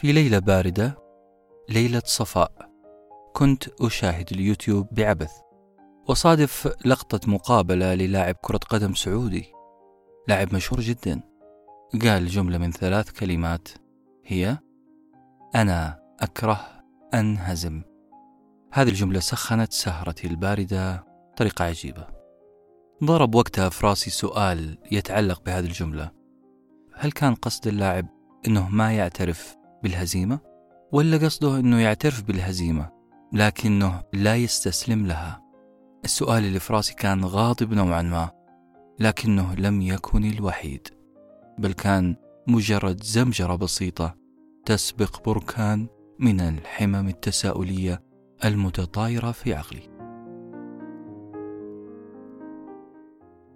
في ليلة باردة ليلة صفاء. كنت أشاهد اليوتيوب بعبث. وصادف لقطة مقابلة للاعب كرة قدم سعودي. لاعب مشهور جدا. قال جملة من ثلاث كلمات. هي أنا أكره أنهزم هذه الجملة سخنت سهرتي الباردة بطريقة عجيبة. ضرب وقتها في راسي سؤال يتعلق بهذه الجملة. هل كان قصد اللاعب أنه ما يعترف بالهزيمة؟ ولا قصده أنه يعترف بالهزيمة لكنه لا يستسلم لها؟ السؤال اللي في راسي كان غاضب نوعا ما لكنه لم يكن الوحيد بل كان مجرد زمجرة بسيطة تسبق بركان من الحمم التساؤلية المتطايرة في عقلي.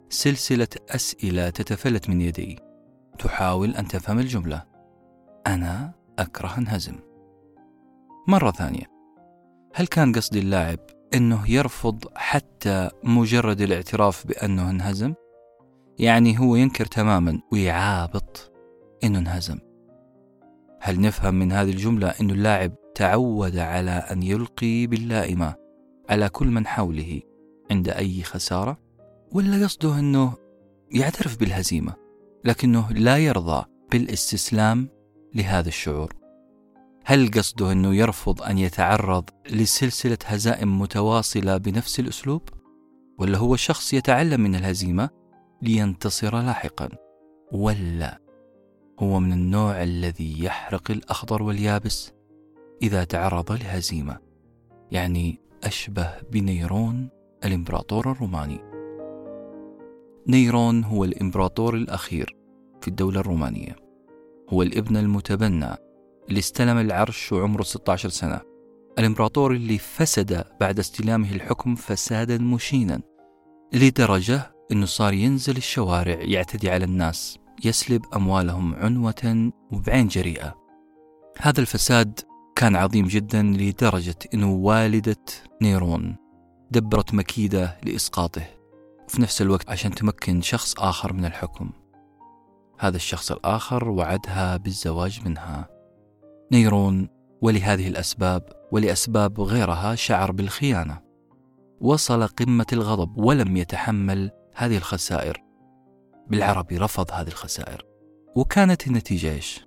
سلسلة أسئلة تتفلت من يدي تحاول أن تفهم الجملة أنا أكره انهزم مرة ثانية هل كان قصد اللاعب أنه يرفض حتى مجرد الاعتراف بأنه انهزم؟ يعني هو ينكر تماما ويعابط أنه انهزم هل نفهم من هذه الجملة أن اللاعب تعود على أن يلقي باللائمة على كل من حوله عند أي خسارة؟ ولا قصده أنه يعترف بالهزيمة لكنه لا يرضى بالاستسلام لهذا الشعور؟ هل قصده أنه يرفض أن يتعرض لسلسلة هزائم متواصلة بنفس الأسلوب؟ ولا هو شخص يتعلم من الهزيمة لينتصر لاحقا؟ ولا هو من النوع الذي يحرق الأخضر واليابس إذا تعرض لهزيمة يعني أشبه بنيرون الإمبراطور الروماني نيرون هو الإمبراطور الأخير في الدولة الرومانية هو الابن المتبنى اللي استلم العرش وعمره 16 سنة. الإمبراطور اللي فسد بعد استلامه الحكم فسادا مشينا لدرجة أنه صار ينزل الشوارع يعتدي على الناس يسلب أموالهم عنوة وبعين جريئة. هذا الفساد كان عظيم جدا لدرجة أنه والدة نيرون دبرت مكيدة لإسقاطه وفي نفس الوقت عشان تمكن شخص آخر من الحكم. هذا الشخص الآخر وعدها بالزواج منها. نيرون ولهذه الأسباب ولأسباب غيرها شعر بالخيانة. وصل قمة الغضب ولم يتحمل هذه الخسائر. بالعربي رفض هذه الخسائر. وكانت النتيجة إيش؟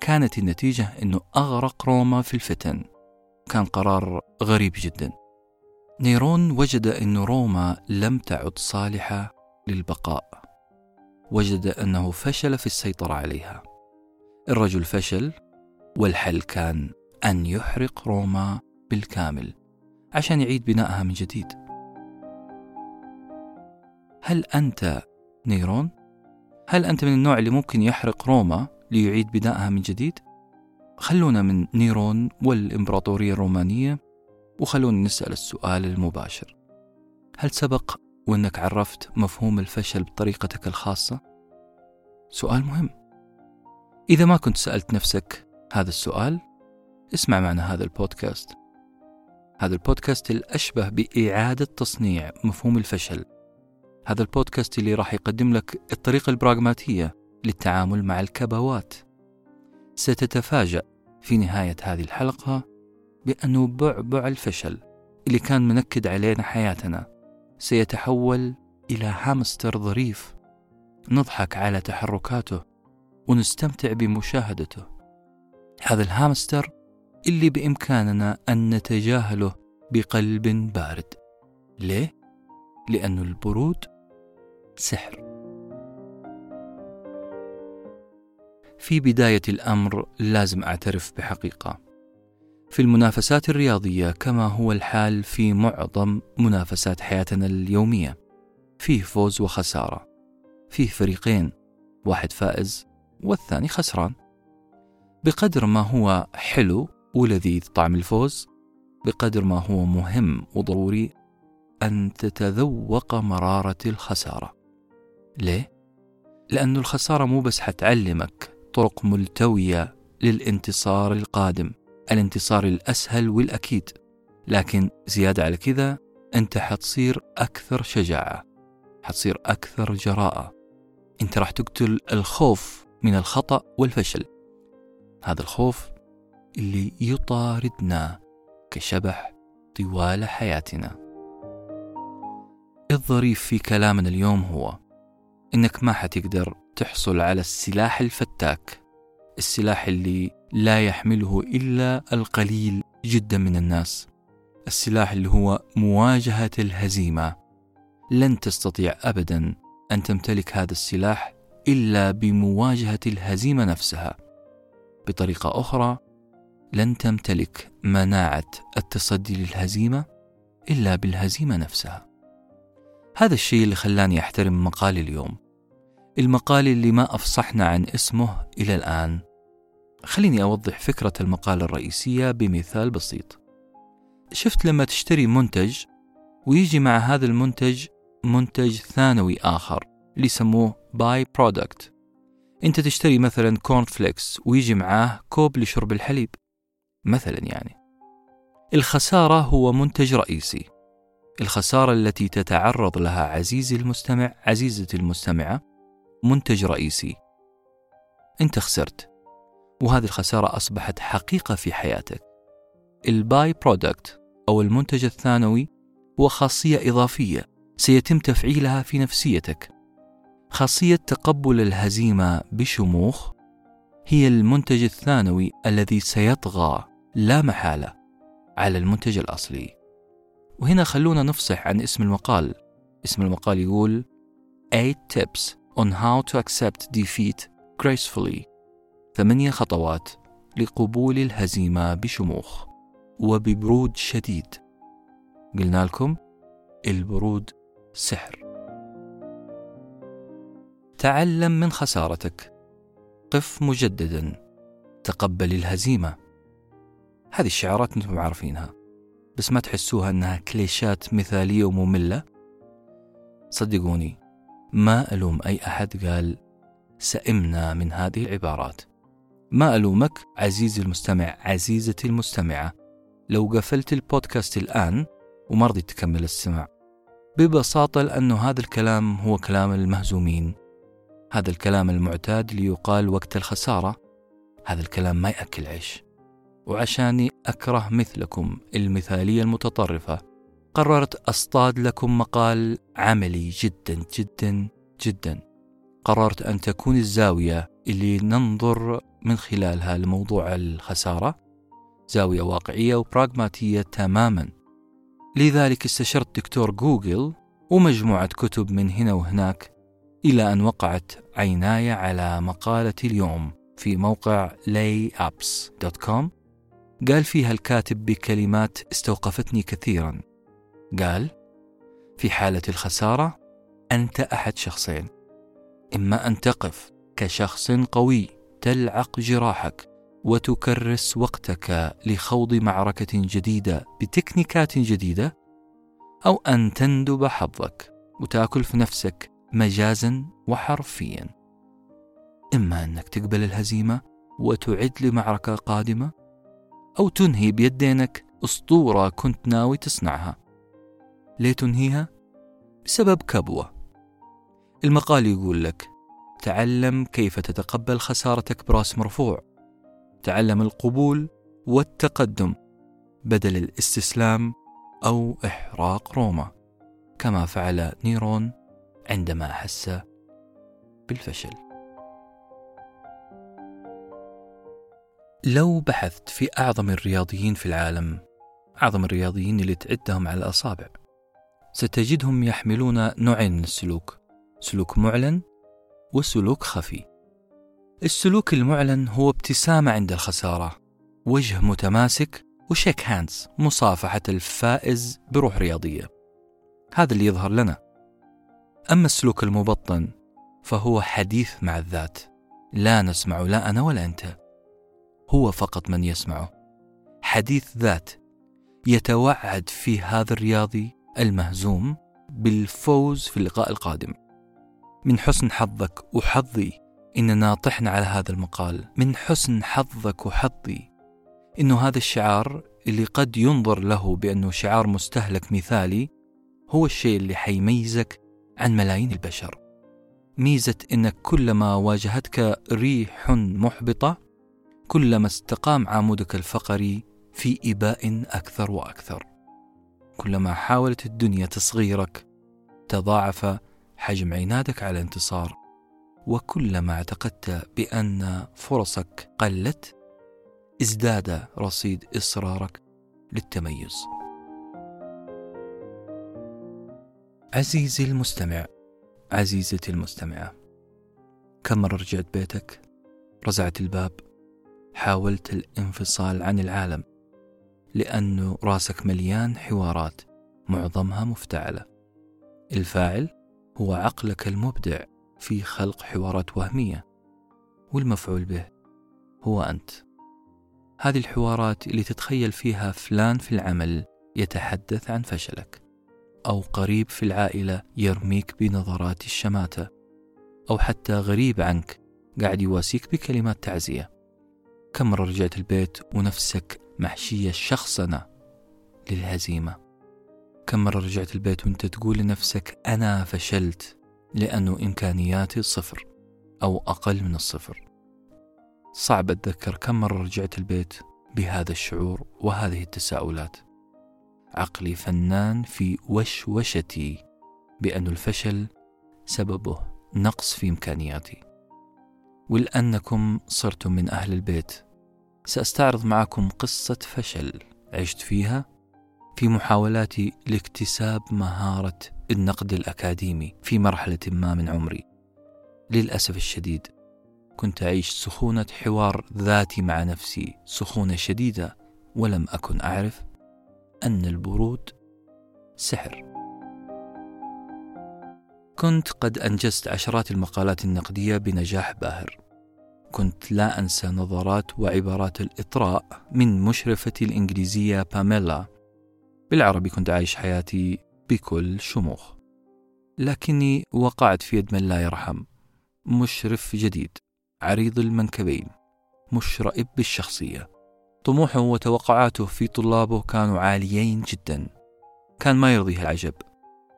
كانت النتيجة أنه أغرق روما في الفتن. كان قرار غريب جدا. نيرون وجد أن روما لم تعد صالحة للبقاء. وجد أنه فشل في السيطرة عليها الرجل فشل والحل كان أن يحرق روما بالكامل عشان يعيد بنائها من جديد هل أنت نيرون؟ هل أنت من النوع اللي ممكن يحرق روما ليعيد بنائها من جديد؟ خلونا من نيرون والإمبراطورية الرومانية وخلونا نسأل السؤال المباشر هل سبق وأنك عرفت مفهوم الفشل بطريقتك الخاصة؟ سؤال مهم. إذا ما كنت سألت نفسك هذا السؤال اسمع معنا هذا البودكاست. هذا البودكاست الأشبه بإعادة تصنيع مفهوم الفشل. هذا البودكاست اللي راح يقدم لك الطريقة البراغماتية للتعامل مع الكبوات. ستتفاجأ في نهاية هذه الحلقة بأنه بعبع الفشل اللي كان منكد علينا حياتنا. سيتحول إلى هامستر ظريف. نضحك على تحركاته ونستمتع بمشاهدته. هذا الهامستر اللي بإمكاننا أن نتجاهله بقلب بارد. ليه؟ لأن البرود سحر. في بداية الأمر لازم أعترف بحقيقة. في المنافسات الرياضية كما هو الحال في معظم منافسات حياتنا اليومية. فيه فوز وخسارة. فيه فريقين واحد فائز والثاني خسران. بقدر ما هو حلو ولذيذ طعم الفوز بقدر ما هو مهم وضروري أن تتذوق مرارة الخسارة. ليه؟ لأن الخسارة مو بس حتعلمك طرق ملتوية للانتصار القادم. الانتصار الأسهل والأكيد لكن زيادة على كذا أنت حتصير أكثر شجاعة حتصير أكثر جراءة. أنت راح تقتل الخوف من الخطأ والفشل. هذا الخوف اللي يطاردنا كشبح طوال حياتنا. الظريف في كلامنا اليوم هو إنك ما حتقدر تحصل على السلاح الفتاك. السلاح اللي لا يحمله إلا القليل جدا من الناس. السلاح اللي هو مواجهة الهزيمة. لن تستطيع أبدا أن تمتلك هذا السلاح إلا بمواجهة الهزيمة نفسها. بطريقة أخرى لن تمتلك مناعة التصدي للهزيمة إلا بالهزيمة نفسها. هذا الشيء اللي خلاني أحترم مقالي اليوم. المقال اللي ما أفصحنا عن اسمه إلى الآن. خليني أوضح فكرة المقالة الرئيسية بمثال بسيط. شفت لما تشتري منتج ويجي مع هذا المنتج منتج ثانوي آخر اللي يسموه by-product أنت تشتري مثلا corn flakes ويجي معاه كوب لشرب الحليب مثلا يعني. الخسارة هو منتج رئيسي. الخسارة التي تتعرض لها عزيزي المستمع عزيزتي المستمعة منتج رئيسي. انت خسرت وهذه الخسارة أصبحت حقيقة في حياتك. ال by-product أو المنتج الثانوي هو خاصية إضافية سيتم تفعيلها في نفسيتك. خاصية تقبل الهزيمة بشموخ هي المنتج الثانوي الذي سيطغى لا محالة على المنتج الأصلي. وهنا خلونا نفصح عن اسم المقال. اسم المقال يقول 8 tips. On how to accept defeat gracefully. ثمانية خطوات لقبول الهزيمة بشموخ وببرود شديد. قلنا لكم البرود سحر. تعلم من خسارتك. قف مجددا. تقبل الهزيمة. هذه الشعارات أنتم عارفينها. بس ما تحسوها أنها كليشات مثالية ومملة؟ صدقوني ما ألوم أي أحد؟ قال سئمنا من هذه العبارات. ما ألومك عزيزي المستمع عزيزتي المستمعة؟ لو قفلت البودكاست الآن وما رضيت تكمل السمع ببساطة لأنه هذا الكلام هو كلام المهزومين. هذا الكلام المعتاد ليقال وقت الخسارة. هذا الكلام ما يأكل عيش. وعشاني أكره مثلكم المثالية المتطرفة. قررت أصطاد لكم مقال عملي جدا جدا جدا. قررت أن تكون الزاوية اللي ننظر من خلالها لموضوع الخسارة. زاوية واقعية وبراغماتية تماما. لذلك استشرت دكتور جوجل ومجموعة كتب من هنا وهناك إلى أن وقعت عيناي على مقالة اليوم في موقع layapps.com قال فيها الكاتب بكلمات استوقفتني كثيرا. قال في حالة الخسارة أنت أحد شخصين. إما أن تقف كشخص قوي تلعق جراحك وتكرس وقتك لخوض معركة جديدة بتكنيكات جديدة أو أن تندب حظك وتأكل في نفسك مجازا وحرفيا. إما أنك تقبل الهزيمة وتعد لمعركة قادمة أو تنهي بيدينك أسطورة كنت ناوي تصنعها. ليه تنهيها؟ بسبب كبوة. المقال يقول لك تعلم كيف تتقبل خسارتك براس مرفوع. تعلم القبول والتقدم بدل الاستسلام أو إحراق روما. كما فعل نيرون عندما أحس بالفشل. لو بحثت في أعظم الرياضيين في العالم أعظم الرياضيين اللي تعدهم على الأصابع ستجدهم يحملون نوعين من السلوك سلوك معلن وسلوك خفي. السلوك المعلن هو ابتسامة عند الخسارة وجه متماسك و shake hands مصافحة الفائز بروح رياضية. هذا اللي يظهر لنا. أما السلوك المبطن فهو حديث مع الذات لا نسمع لا أنا ولا أنت. هو فقط من يسمعه. حديث ذات يتوعد في هذا الرياضي المهزوم بالفوز في اللقاء القادم. من حسن حظك وحظي إننا طحنا على هذا المقال. من حسن حظك وحظي إنه هذا الشعار اللي قد ينظر له بأنه شعار مستهلك مثالي هو الشيء اللي حيميزك عن ملايين البشر. ميزة إنك كلما واجهتك ريح محبطة كلما استقام عمودك الفقري في إباء أكثر وأكثر. كلما حاولت الدنيا تصغيرك تضاعف حجم عنادك على الانتصار وكلما اعتقدت بأن فرصك قلت ازداد رصيد إصرارك للتميز. عزيزي المستمع عزيزتي المستمعة كم مرة رجعت بيتك؟ رزعت الباب؟ حاولت الانفصال عن العالم؟ لأنه راسك مليان حوارات معظمها مفتعلة. الفاعل هو عقلك المبدع في خلق حوارات وهمية والمفعول به هو أنت. هذه الحوارات اللي تتخيل فيها فلان في العمل يتحدث عن فشلك أو قريب في العائلة يرميك بنظرات الشماتة أو حتى غريب عنك قاعد يواسيك بكلمات تعزية. كم مرة رجعت البيت ونفسك محشية شخصنة للهزيمة. كم مرة رجعت البيت وانت تقول لنفسك أنا فشلت لأنه إمكانياتي صفر أو أقل من الصفر. صعب أتذكر كم مرة رجعت البيت بهذا الشعور وهذه التساؤلات. عقلي فنان في وشوشتي بأن الفشل سببه نقص في إمكانياتي. ولأنكم صرتم من أهل البيت سأستعرض معكم قصة فشل عشت فيها في محاولاتي لاكتساب مهارة النقد الأكاديمي في مرحلة ما من عمري. للأسف الشديد كنت أعيش سخونة حوار ذاتي مع نفسي سخونة شديدة ولم أكن أعرف أن البرود سحر. كنت قد أنجزت عشرات المقالات النقدية بنجاح باهر. كنت لا أنسى نظرات وعبارات الإطراء من مشرفتي الإنجليزية باميلا. بالعربي كنت عايش حياتي بكل شموخ. لكني وقعت في يد من لا يرحم. مشرف جديد. عريض المنكبين. مشرئب بالشخصية. طموحه وتوقعاته في طلابه كانوا عاليين جدا. كان ما يرضيه العجب.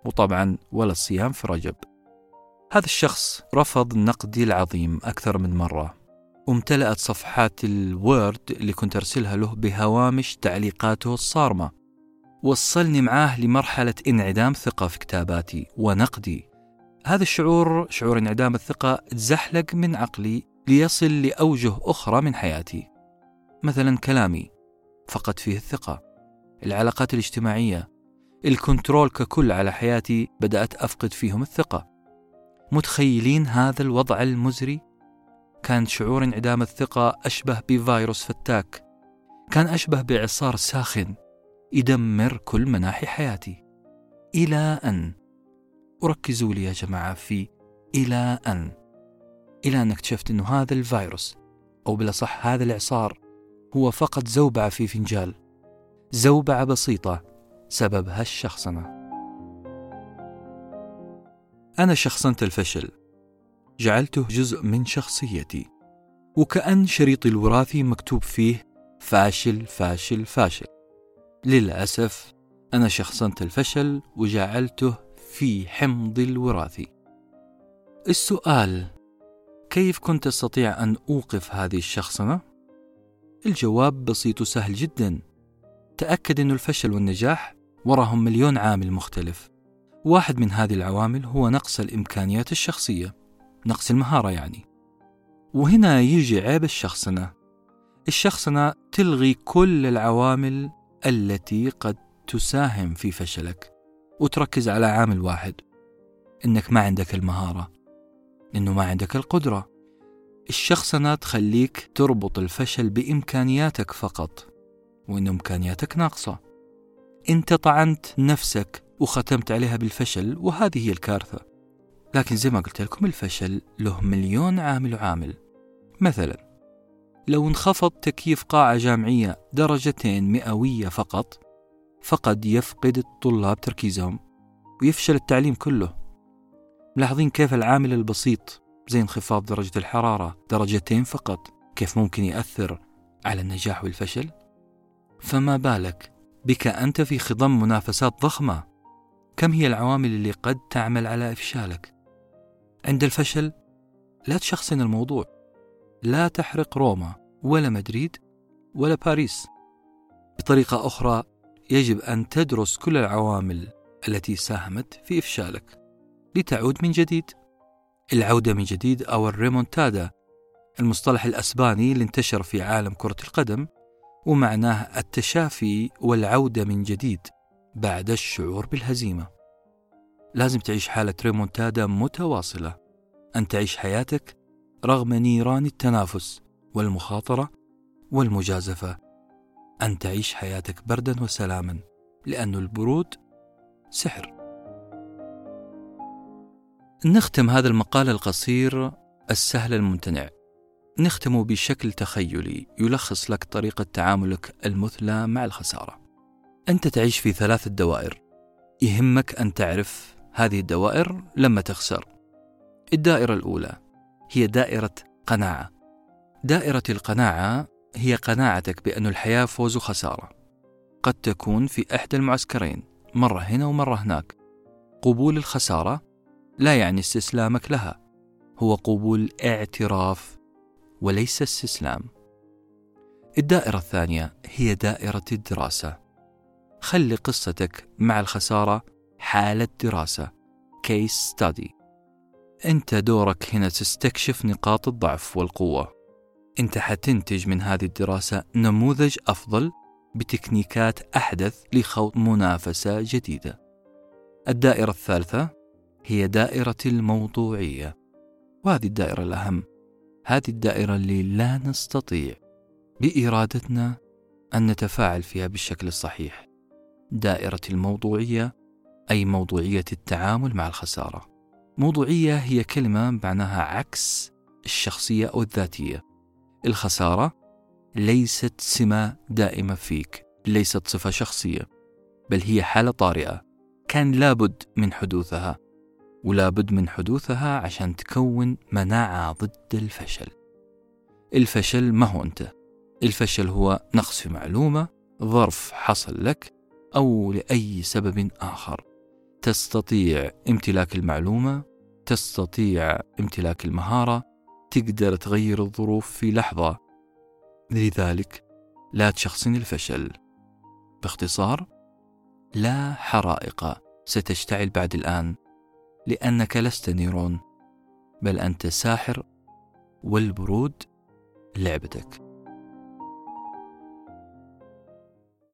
وطبعا ولا الصيام في رجب. هذا الشخص رفض نقدي العظيم أكثر من مرة. وامتلأت صفحات الوورد اللي كنت أرسلها له بهوامش تعليقاته الصارمة. وصلني معاه لمرحلة انعدام ثقة في كتاباتي ونقدي. هذا الشعور شعور انعدام الثقة تزحلق من عقلي ليصل لأوجه أخرى من حياتي. مثلا كلامي فقد فيه الثقة. العلاقات الاجتماعية الكنترول ككل على حياتي بدأت أفقد فيهم الثقة. متخيلين هذا الوضع المزري؟ كان شعور انعدام الثقة أشبه بفيروس فتاك. كان أشبه بإعصار ساخن يدمر كل مناحي حياتي. إلى أن. وركزوا لي يا جماعة في إلى أن. إلى أن اكتشفت أنه هذا الفيروس أو بالأصح هذا الإعصار هو فقط زوبعة في فنجال. زوبعة بسيطة سببها الشخصنة. أنا شخصنت الفشل. جعلته جزء من شخصيتي. وكأن شريطي الوراثي مكتوب فيه فاشل فاشل فاشل. للأسف أنا شخصنت الفشل وجعلته في حمض الوراثي السؤال كيف كنت أستطيع أن أوقف هذه الشخصنة؟ الجواب بسيط وسهل جدا. تأكد أن الفشل والنجاح وراهم مليون عامل مختلف. واحد من هذه العوامل هو نقص الإمكانيات الشخصية. نقص المهارة يعني. وهنا يجي عيب الشخصنة. الشخصنة تلغي كل العوامل التي قد تساهم في فشلك وتركز على عامل واحد إنك ما عندك المهارة إنه ما عندك القدرة. الشخصنة تخليك تربط الفشل بإمكانياتك فقط وان إمكانياتك ناقصة. انت طعنت نفسك وختمت عليها بالفشل وهذه هي الكارثة. لكن زي ما قلت لكم الفشل له مليون عامل وعامل. مثلا لو انخفض تكييف قاعة جامعية درجتين مئوية فقط فقد يفقد الطلاب تركيزهم ويفشل التعليم كله. ملاحظين كيف العامل البسيط زي انخفاض درجة الحرارة درجتين فقط كيف ممكن يأثر على النجاح والفشل؟ فما بالك بك أنت في خضم منافسات ضخمة؟ كم هي العوامل اللي قد تعمل على إفشالك؟ عند الفشل لا تشخصن الموضوع. لا تحرق روما ولا مدريد ولا باريس. بطريقة أخرى يجب أن تدرس كل العوامل التي ساهمت في إفشالك لتعود من جديد. العودة من جديد أو الريمونتادا المصطلح الأسباني اللي انتشر في عالم كرة القدم ومعناه التشافي والعودة من جديد بعد الشعور بالهزيمة. لازم تعيش حالة ريمونتادا متواصلة. أن تعيش حياتك رغم نيران التنافس والمخاطرة والمجازفة. أن تعيش حياتك بردا وسلاما لأن البرود سحر. نختم هذا المقال القصير السهل الممتنع. نختم بشكل تخيلي يلخص لك طريقة تعاملك المثلى مع الخسارة. أنت تعيش في ثلاث دوائر يهمك أن تعرف هذه الدوائر لما تخسر. الدائرة الأولى هي دائرة قناعة. دائرة القناعة هي قناعتك بأن الحياة فوز وخسارة قد تكون في إحدى المعسكرين مرة هنا ومرة هناك. قبول الخسارة لا يعني استسلامك لها. هو قبول اعتراف وليس استسلام. الدائرة الثانية هي دائرة الدراسة. خلي قصتك مع الخسارة حالة دراسة case study أنت دورك هنا تستكشف نقاط الضعف والقوة أنت حتنتج من هذه الدراسة نموذج أفضل بتكنيكات أحدث لخوض منافسة جديدة. الدائرة الثالثة هي دائرة الموضوعية، وهذه الدائرة الأهم. هذه الدائرة اللي لا نستطيع بإرادتنا أن نتفاعل فيها بالشكل الصحيح. دائرة الموضوعية أي موضوعية التعامل مع الخسارة. موضوعية هي كلمة معناها عكس الشخصية أو الذاتية. الخسارة ليست سمة دائمة فيك ليست صفة شخصية بل هي حالة طارئة كان لابد من حدوثها ولابد من حدوثها عشان تكون مناعة ضد الفشل الفشل ما هو أنت الفشل هو نقص في معلومة ظرف حصل لك أو لأي سبب آخر تستطيع امتلاك المعلومة تستطيع امتلاك المهارة تقدر تغير الظروف في لحظة. لذلك لا تشخصن الفشل. باختصار لا حرائق ستشتعل بعد الآن لأنك لست نيرون بل أنت ساحر والبرود لعبتك.